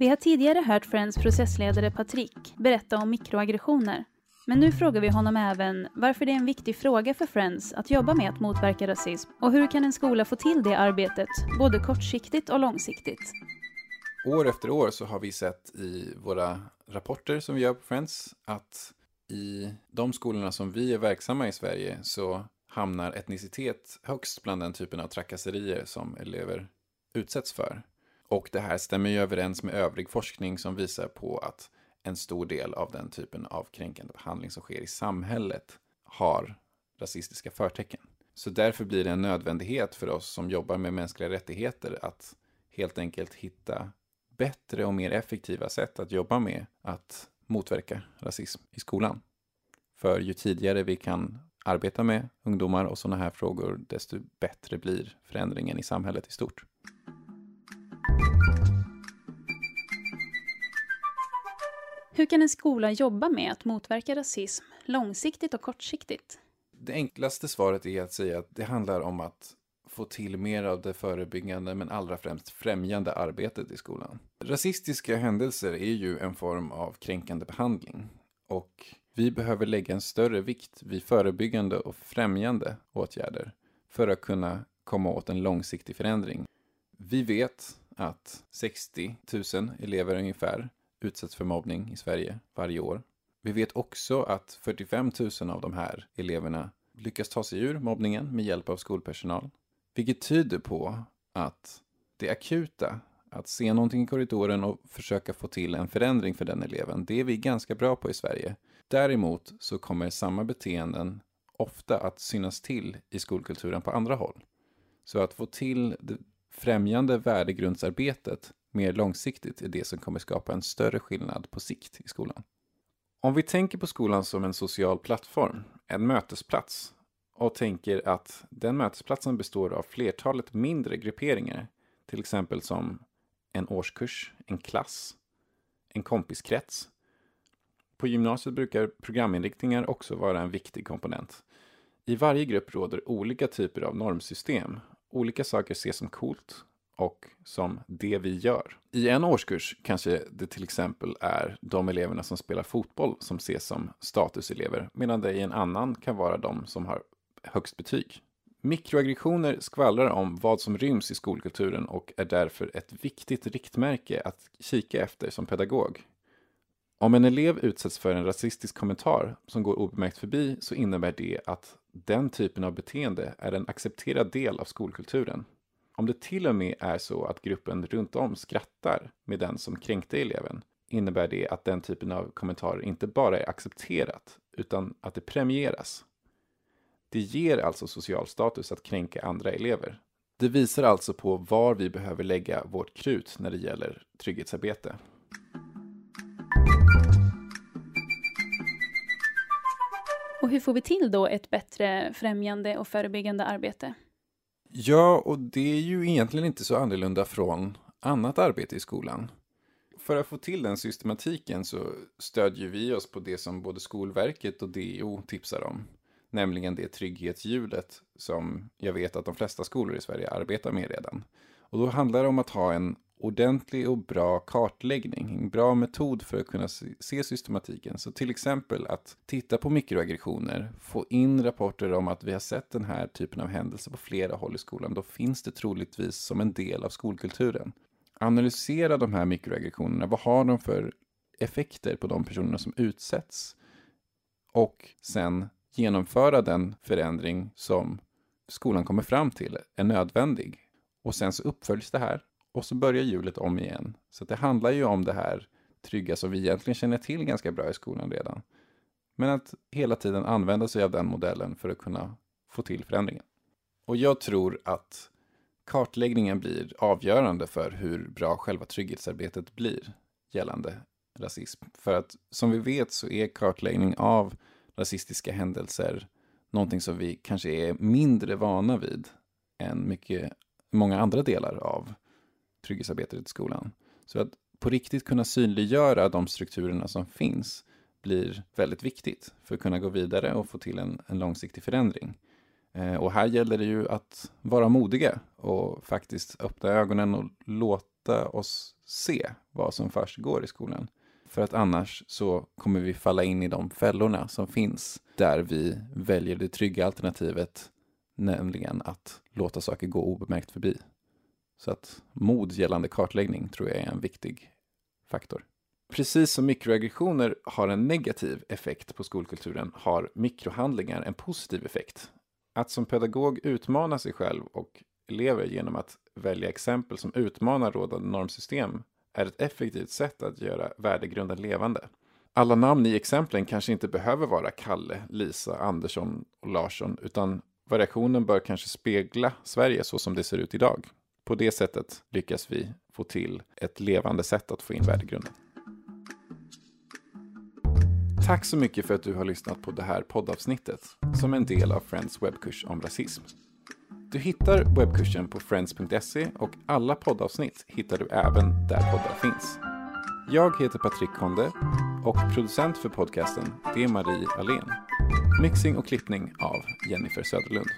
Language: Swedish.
Vi har tidigare hört Friends processledare Patrik berätta om mikroaggressioner. Men nu frågar vi honom även varför det är en viktig fråga för Friends att jobba med att motverka rasism och hur kan en skola få till det arbetet, både kortsiktigt och långsiktigt. År efter år så har vi sett i våra rapporter som vi gör på Friends att i de skolorna som vi är verksamma i Sverige så hamnar etnicitet högst bland den typen av trakasserier som elever utsätts för. Och det här stämmer ju överens med övrig forskning som visar på att en stor del av den typen av kränkande behandling som sker i samhället har rasistiska förtecken. Så därför blir det en nödvändighet för oss som jobbar med mänskliga rättigheter att helt enkelt hitta bättre och mer effektiva sätt att jobba med att motverka rasism i skolan. För ju tidigare vi kan arbeta med ungdomar och sådana här frågor, desto bättre blir förändringen i samhället i stort. Hur kan en skola jobba med att motverka rasism långsiktigt och kortsiktigt? Det enklaste svaret är att säga att det handlar om att få till mer av det förebyggande men allra främst främjande arbetet i skolan. Rasistiska händelser är ju en form av kränkande behandling och vi behöver lägga en större vikt vid förebyggande och främjande åtgärder för att kunna komma åt en långsiktig förändring. Vi vet att 60 000 elever ungefär utsätts för mobbning i Sverige varje år. Vi vet också att 45 000 av de här eleverna lyckas ta sig ur mobbningen med hjälp av skolpersonal. Vilket tyder på att det akuta, att se någonting i korridoren och försöka få till en förändring för den eleven, det är vi ganska bra på i Sverige. Däremot så kommer samma beteenden ofta att synas till i skolkulturen på andra håll. Så att få till främjande värdegrundsarbetet mer långsiktigt är det som kommer skapa en större skillnad på sikt i skolan. Om vi tänker på skolan som en social plattform, en mötesplats, och tänker att den mötesplatsen består av flertalet mindre grupperingar, till exempel som en årskurs, en klass, en kompiskrets. På gymnasiet brukar programinriktningar också vara en viktig komponent. I varje grupp råder olika typer av normsystem. Olika saker ses som coolt och som det vi gör. I en årskurs kanske det till exempel är de eleverna som spelar fotboll som ses som statuselever, medan det i en annan kan vara de som har högst betyg. Mikroaggressioner skvallrar om vad som ryms i skolkulturen och är därför ett viktigt riktmärke att kika efter som pedagog. Om en elev utsätts för en rasistisk kommentar som går obemärkt förbi så innebär det att den typen av beteende är en accepterad del av skolkulturen. Om det till och med är så att gruppen runt om skrattar med den som kränkte eleven innebär det att den typen av kommentarer inte bara är accepterat utan att det premieras. Det ger alltså social status att kränka andra elever. Det visar alltså på var vi behöver lägga vårt krut när det gäller trygghetsarbete. Och hur får vi till då ett bättre främjande och förebyggande arbete? Ja, och det är ju egentligen inte så annorlunda från annat arbete i skolan. För att få till den systematiken så stödjer vi oss på det som både Skolverket och DO tipsar om. Nämligen det trygghetshjulet som jag vet att de flesta skolor i Sverige arbetar med redan. Och då handlar det om att ha en ordentlig och bra kartläggning, en bra metod för att kunna se systematiken. Så till exempel att titta på mikroaggressioner, få in rapporter om att vi har sett den här typen av händelser på flera håll i skolan. Då finns det troligtvis som en del av skolkulturen. Analysera de här mikroaggressionerna, vad har de för effekter på de personerna som utsätts? Och sen genomföra den förändring som skolan kommer fram till är nödvändig. Och sen så uppföljs det här och så börjar hjulet om igen. Så det handlar ju om det här trygga som vi egentligen känner till ganska bra i skolan redan. Men att hela tiden använda sig av den modellen för att kunna få till förändringen. Och jag tror att kartläggningen blir avgörande för hur bra själva trygghetsarbetet blir gällande rasism. För att som vi vet så är kartläggning av rasistiska händelser någonting som vi kanske är mindre vana vid än mycket, många andra delar av trygghetsarbetet i skolan. Så att på riktigt kunna synliggöra de strukturerna som finns blir väldigt viktigt för att kunna gå vidare och få till en, en långsiktig förändring. Eh, och här gäller det ju att vara modiga och faktiskt öppna ögonen och låta låta oss se vad som försiggår i skolan. För att annars så kommer vi falla in i de fällorna som finns där vi väljer det trygga alternativet, nämligen att låta saker gå obemärkt förbi. Så att mod gällande kartläggning tror jag är en viktig faktor. Precis som mikroaggressioner har en negativ effekt på skolkulturen har mikrohandlingar en positiv effekt. Att som pedagog utmana sig själv och elever genom att välja exempel som utmanar rådande normsystem är ett effektivt sätt att göra värdegrunden levande. Alla namn i exemplen kanske inte behöver vara Kalle, Lisa, Andersson och Larsson, utan variationen bör kanske spegla Sverige så som det ser ut idag. På det sättet lyckas vi få till ett levande sätt att få in värdegrunden. Tack så mycket för att du har lyssnat på det här poddavsnittet som en del av Friends webbkurs om rasism. Du hittar webbkursen på friends.se och alla poddavsnitt hittar du även där poddar finns. Jag heter Patrik Konde och producent för podcasten det är Marie Alén. Mixing och klippning av Jennifer Söderlund.